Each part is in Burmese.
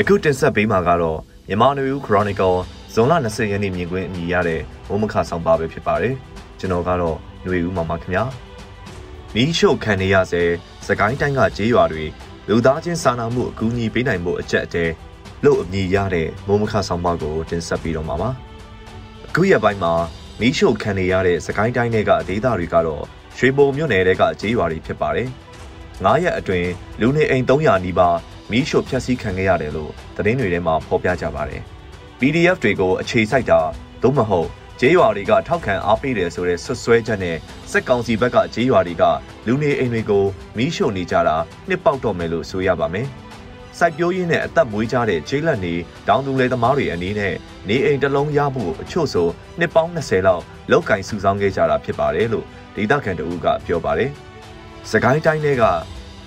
ယခုတင်ဆက်ပေးမှာကတော့မြန်မာနွေဦး Chronicle ဇွန်လ20ရက်နေ့မြင်ကွင်းအမည်ရတဲ့ဝမခဆောင်ပါပဲဖြစ်ပါတယ်ကျွန်တော်ကတော့နွေဦးမှာပါခင်ဗျာမီးရှို့ခံနေရစေစကိုင်းတိုင်းကကြေးရွာတွေလူသားချင်းစာနာမှုအကူအညီပေးနိုင်မှုအချက်အတဲလို့အမည်ရတဲ့မိုးမခဆောင်ပါကိုတင်ဆက်ပေးတော့မှာပါအခုရက်ပိုင်းမှာမီးရှို့ခံနေရတဲ့စကိုင်းတိုင်းတွေကဒေသတွေကတော့ရွှေဘုံမြို့နယ်တွေကကြေးရွာတွေဖြစ်ပါတယ်9ရက်အတွင်းလူနေအိမ်300နီးပါး မီးရှို့ဖျက်ဆီးခံခဲ့ရတယ်လို့သတင်းတွေထဲမှာဖော်ပြကြပါတယ်။ PDF တွေကိုအခြေစိုက်တာသို့မဟုတ်ကျေးရွာတွေကထောက်ခံအားပေးတယ်ဆိုတဲ့ဆွဆွဲချက်နဲ့စက်ကောင်စီဘက်ကကျေးရွာတွေကလူနေအိမ်တွေကိုမီးရှို့နေကြတာနှစ်ပေါက်တော့မယ်လို့ဆိုရပါမယ်။စိုက်ပျိုးရင်းနဲ့အသက်မွေးကြတဲ့ကျေးလက်နေတောင်သူလယ်သမားတွေအနေနဲ့နေအိမ်တစ်လုံးရဖို့အချို့ဆိုနှစ်ပေါင်း20လောက်လောက်ကင်စုဆောင်းခဲ့ကြတာဖြစ်ပါတယ်လို့ဒေသခံတအူးကပြောပါတယ်။စကိုင်းတိုင်းတွေက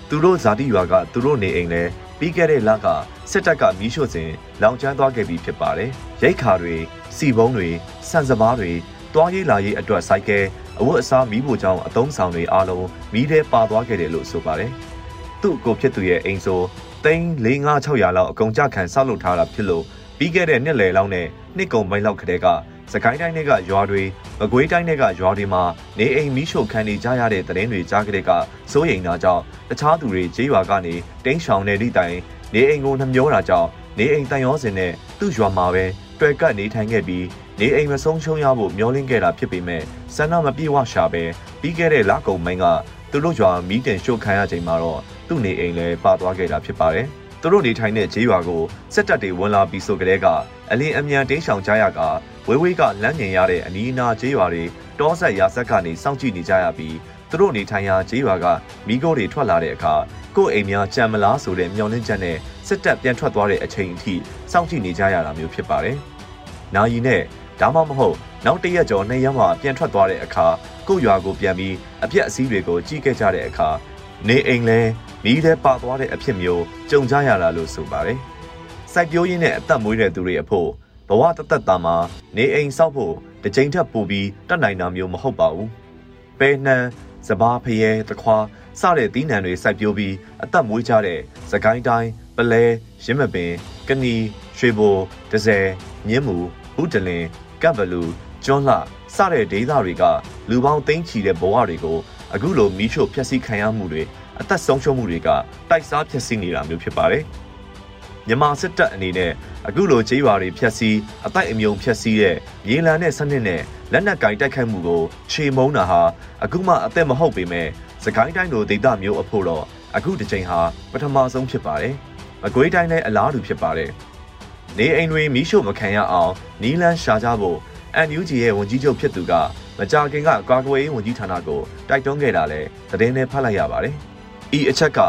သူတို့ဇာတိရွာကသူတို့နေအိမ်လဲ ပြီးခဲ့တဲ့လကစစ်တပ်ကမီးရှို့စဉ်လောင်ကျွမ်းသွားခဲ့ပြီးဖြစ်ပါတယ်။ရိတ်ခါတွေစီပုံးတွေဆန်စပါးတွေတွားရေးလာရေးအတွက်စိုက်ကဲအဝတ်အစားမီးဖို့ကြောင့်အသုံးဆောင်တွေအားလုံးမီးထဲပါသွားခဲ့တယ်လို့ဆိုပါတယ်။သူ့ကိုဖြစ်သူရဲ့အိမ်ဆိုသိန်း4500လောက်အကုန်ကြခံဆောက်လုပ်ထားတာဖြစ်လို့ပြီးခဲ့တဲ့နှစ်လယ်လောက်နဲ့နှစ်ကုန်ပိုင်းလောက်ကတည်းက စကိုင်းတိုင်းတွေကရွာတွေမကွေးတိုင်းတွေကရွာတွေမှာနေအိမ်မီးရှို့ခံနေကြရတဲ့တဲ့တွေကြားကလေးကစိုးရိမ်တာကြောင့်တခြားသူတွေကျေးရွာကနေတင်းရှောင်နေသည့်တိုင်နေအိမ်ကိုနှမျောတာကြောင့်နေအိမ်တန်ရောစင်နဲ့သူ့ရွာမှာပဲတွေ့ကပ်နေထိုင်ခဲ့ပြီးနေအိမ်မဆုံးရှုံးရဖို့မျောလင့်ခဲ့တာဖြစ်ပေမဲ့ဆန္ဒမပြေဝရှာပဲပြီးခဲ့တဲ့လကုန်ပိုင်းကသူတို့ရွာမီးတင်ရှို့ခံရချိန်မှာတော့သူ့နေအိမ်လည်းပါသွားခဲ့တာဖြစ်ပါတယ် သူတို့နေထိုင်တဲ့ကျေးရွာကိုစစ်တပ်တွေဝင်လာပြီးဆိုကြတဲ့ကအလင်းအမြန်တင်းရှောင်ကြရကဝေးဝေးကလမ်းငင်ရတဲ့အနီးအနားကျေးရွာတွေတောဆက်ရာဆက်ကနေစောင့်ကြည့်နေကြရပြီးသူတို့နေထိုင်ရာကျေးရွာကမိခိုးတွေထွက်လာတဲ့အခါကိုယ့်အိမ်များကြံမလားဆိုတဲ့မျှော်လင့်ချက်နဲ့စစ်တပ်ပြန်ထွက်သွားတဲ့အချိန်အထိစောင့်ကြည့်နေကြရတာမျိုးဖြစ်ပါတယ်။နာယီနဲ့ဒါမှမဟုတ်နောက်တရက်ကျော်နှစ်ရက်မှပြန်ထွက်သွားတဲ့အခါကိုယ့်ရွာကိုပြန်ပြီးအပြက်အစည်းတွေကိုကြည့်ခဲ့ကြတဲ့အခါ နေအိမ်လဲမိထဲပါသွားတဲ့အဖြစ်မျိုးကြုံကြရတာလို့ဆိုပါတယ်။စိုက်ပျိုးရင်းနဲ့အသက်မွေးတဲ့သူတွေအဖို့ဘဝတသက်တာမှာနေအိမ်ဆောက်ဖို့တစ်ချိန်ထပ်ပို့ပြီးတတ်နိုင်တာမျိုးမဟုတ်ပါဘူး။ပဲနှံစဘာဖရဲတခွာစတဲ့သီးနှံတွေစိုက်ပျိုးပြီးအသက်မွေးကြတဲ့စကိုင်းတိုင်းပလဲရင်းမပင်ကနီရွှေဘိုဒဇယ်မြင်းမူဥဒလင်ကပ်ဘလူကျွန်းလှစတဲ့ဒေသတွေကလူပေါင်းသိန်းချီတဲ့ဘဝတွေကို အခုလိုမီးရှို့ဖျက်ဆီးခံရမှုတွေအသက်ဆုံးရှုံးမှုတွေကတိုက်စားဖျက်ဆီးနေတာမျိုးဖြစ်ပါတယ်မြန်မာစစ်တပ်အနေနဲ့အခုလိုကြေးရွာတွေဖျက်ဆီးအတိုက်အမြုံဖျက်ဆီးတဲ့မြေလံနဲ့စနစ်နဲ့လက်နက်ကင်တိုက်ခိုက်မှုကိုခြေမုံတာဟာအခုမှအသက်မဟုတ်ပေမဲ့စကိုင်းတိုင်းလိုဒေသမျိုးအဖို့တော့အခုတစ်ချိန်ဟာပထမဆုံးဖြစ်ပါတယ်။မကွေးတိုင်းလည်းအလားတူဖြစ်ပါတယ်။နေအိမ်တွေမီးရှို့မခံရအောင်နီးလန်းရှာကြဖို့ NUG ရဲ့ဝန်ကြီးချုပ်ဖြစ်သူက မကြာခင်ကကာကွယ်ရေးဝန်ကြီးဌာနကိုတိုက်တွန်းခဲ့တာလဲသတင်းနဲ့ဖတ်လိုက်ရပါတယ်။ဤအချက်က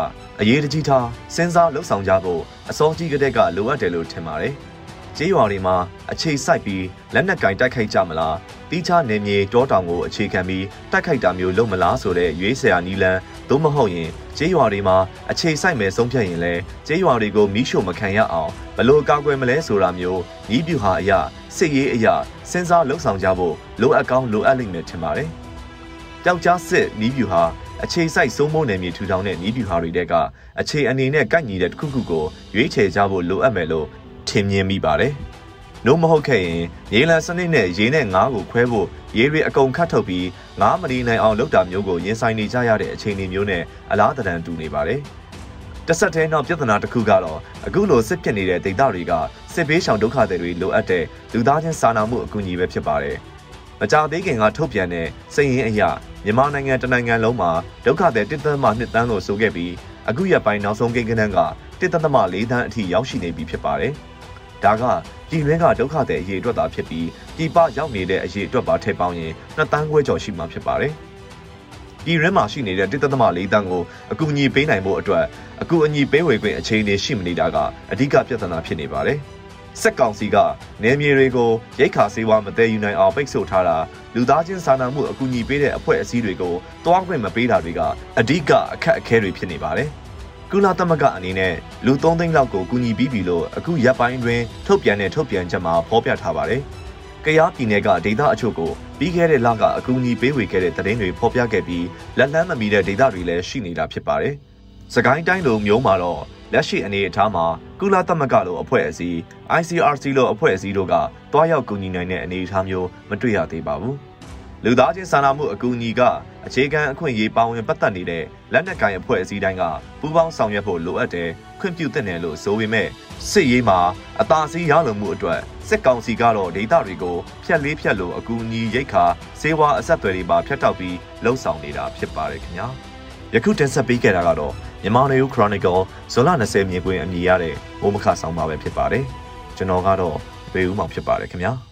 အရေးတကြီးထားစဉ်းစားလှုပ်ဆောင်ကြဖို့အစောကြီးကတည်းကလိုအပ်တယ်လို့ထင်ပါတယ်။ကြေးရွာတွေမှာအခြေစိုက်ပြီးလက်နက်ကင်တိုက်ခိုက်ကြမလားတီးခြားနေမြေတောတောင်ကိုအခြေခံပြီးတိုက်ခိုက်တာမျိုးလုပ်မလားဆိုတဲ့ရွေးဆရာနီလန် သို့မဟုတ်ရင်ကျေးရွာတွေမှာအခြေစိုက်မယ်ဆုံးဖြတ်ရင်လည်းကျေးရွာတွေကိုမီးရှို့မခံရအောင်ဘလို့ကာကွယ်မလဲဆိုတာမျိုးဤပြူဟာအရာစစ်ရေးအရာစဉ်းစားလှုပ်ဆောင်ကြဖို့လိုအပ်ကောင်းလိုအပ်လိမ့်မယ်ထင်ပါတယ်။ကြောက်ကြားစစ်ဤပြူဟာအခြေစိုက်စိုးမိုးနယ်မြေထူထောင်တဲ့ဤပြူဟာတွေတဲကအခြေအနေနဲ့ကိုက်ညီတဲ့တစ်ခုခုကိုရွေးချယ်ကြဖို့လိုအပ်မယ်လို့ထင်မြင်မိပါတယ်။ နို့မဟုတ်ခဲ့ရင်ရေလံစနစ်နဲ့ရေနဲ့ငါးကိုခွဲဖို့ရေတွေအကုန်ခတ်ထုတ်ပြီးငါးမလီနိုင်အောင်လုပ်တာမျိုးကိုရင်ဆိုင်နေကြရတဲ့အခြေအနေမျိုးနဲ့အလားတန်တူနေပါတယ်။တစ်ဆက်တည်းနောက်ပြဿနာတစ်ခုကတော့အခုလိုစစ်ဖြစ်နေတဲ့ဒေသတွေကစစ်ဘေးရှောင်ဒုက္ခတွေလိုအပ်တဲ့လူသားချင်းစာနာမှုအကူအညီပဲဖြစ်ပါတယ်။မကြသေးခင်ကထုတ်ပြန်တဲ့စိတ်ရင်းအရာမြန်မာနိုင်ငံတနိုင်ငံလုံးမှာဒုက္ခတွေတစ်သက်မှနှစ်တန်းလို့ဆိုခဲ့ပြီးအခုရက်ပိုင်းနောက်ဆုံးကိန်းကနန်းကတစ်သက်မှ၄တန်းအထိရောက်ရှိနေပြီဖြစ်ပါတယ်။ ဒါကပြည်တွင်းကဒုက္ခတွေအရေးအတွက်သာဖြစ်ပြီးပြည်ပရောက်နေတဲ့အရေးအတွက်ပါထည့်ပေါင်းရင်နှစ်တန်းခွဲကျော်ရှိမှာဖြစ်ပါတယ်။ပြည်ရင်းမှာရှိနေတဲ့တစ်သက်သမ၄တန်းကိုအကူအညီပေးနိုင်ဖို့အတွက်အကူအညီပေးဝေခွင့်အခြေအနေရှိမနေတာကအဓိကပြဿနာဖြစ်နေပါတယ်။စက်ကောင်စီကနေမြေတွေကိုရိတ်ခါစေးဝါမတည်ယူနိုင်အောင်ပိတ်ဆို့ထားတာလူသားချင်းစာနာမှုအကူအညီပေးတဲ့အဖွဲ့အစည်းတွေကိုတွားခွင့်မပေးတာတွေကအဓိကအခက်အခဲတွေဖြစ်နေပါတယ်။ ကုလသမဂ္ဂအနေနဲ့လူ3သိန်းလောက်ကိုကူညီပြီးပြီလို့အခုရပ်ပိုင်းတွင်ထုတ်ပြန်တဲ့ထုတ်ပြန်ချက်မှာဖော်ပြထားပါတယ်။ကယားပြည်နယ်ကဒေသအချို့ကိုပြီးခဲ့တဲ့လကအကူအညီပေးဝေခဲ့တဲ့သတင်းတွေဖော်ပြခဲ့ပြီးလက်လန်းမမီတဲ့ဒေသတွေလည်းရှိနေတာဖြစ်ပါတယ်။စကိုင်းတိုင်းလိုမျိုးမှာတော့လက်ရှိအနေအထားမှာကုလသမဂ္ဂလိုအဖွဲ့အစည်း ICRC လိုအဖွဲ့အစည်းတို့ကတွားရောက်ကူညီနိုင်တဲ့အနေအထားမျိုးမတွေ့ရသေးပါဘူး။ လူသားချင်းစာနာမှုအကူအညီကအခြေခံအခွင့်အရေးပါဝင်ပတ်သက်နေတဲ့လက်နက်ကိုင်အဖွဲ့အစည်းတိုင်းကပူးပေါင်းဆောင်ရွက်ဖို့လိုအပ်တယ်ခွင့်ပြုသင့်တယ်လို့ဆိုပေမဲ့စစ်ရေးမှာအသာစီးရလုံမှုအတွက်စစ်ကောင်စီကတော့ဒေသတွေကိုဖျက်လေးဖျက်လို့အကူအညီရိတ်ခါစေဝါအဆက်အသွယ်တွေပါဖျက်တောက်ပြီးလှုံ့ဆော်နေတာဖြစ်ပါတယ်ခင်ဗျာယခုတင်ဆက်ပေးခဲ့တာကတော့မြန်မာနေဦး Chronicle ဇွန်လ20မြေခွင်အမည်ရတဲ့ဘိုးမခဆောင်ပါပဲဖြစ်ပါတယ်ကျွန်တော်ကတော့ဝေဦးမောင်ဖြစ်ပါတယ်ခင်ဗျာ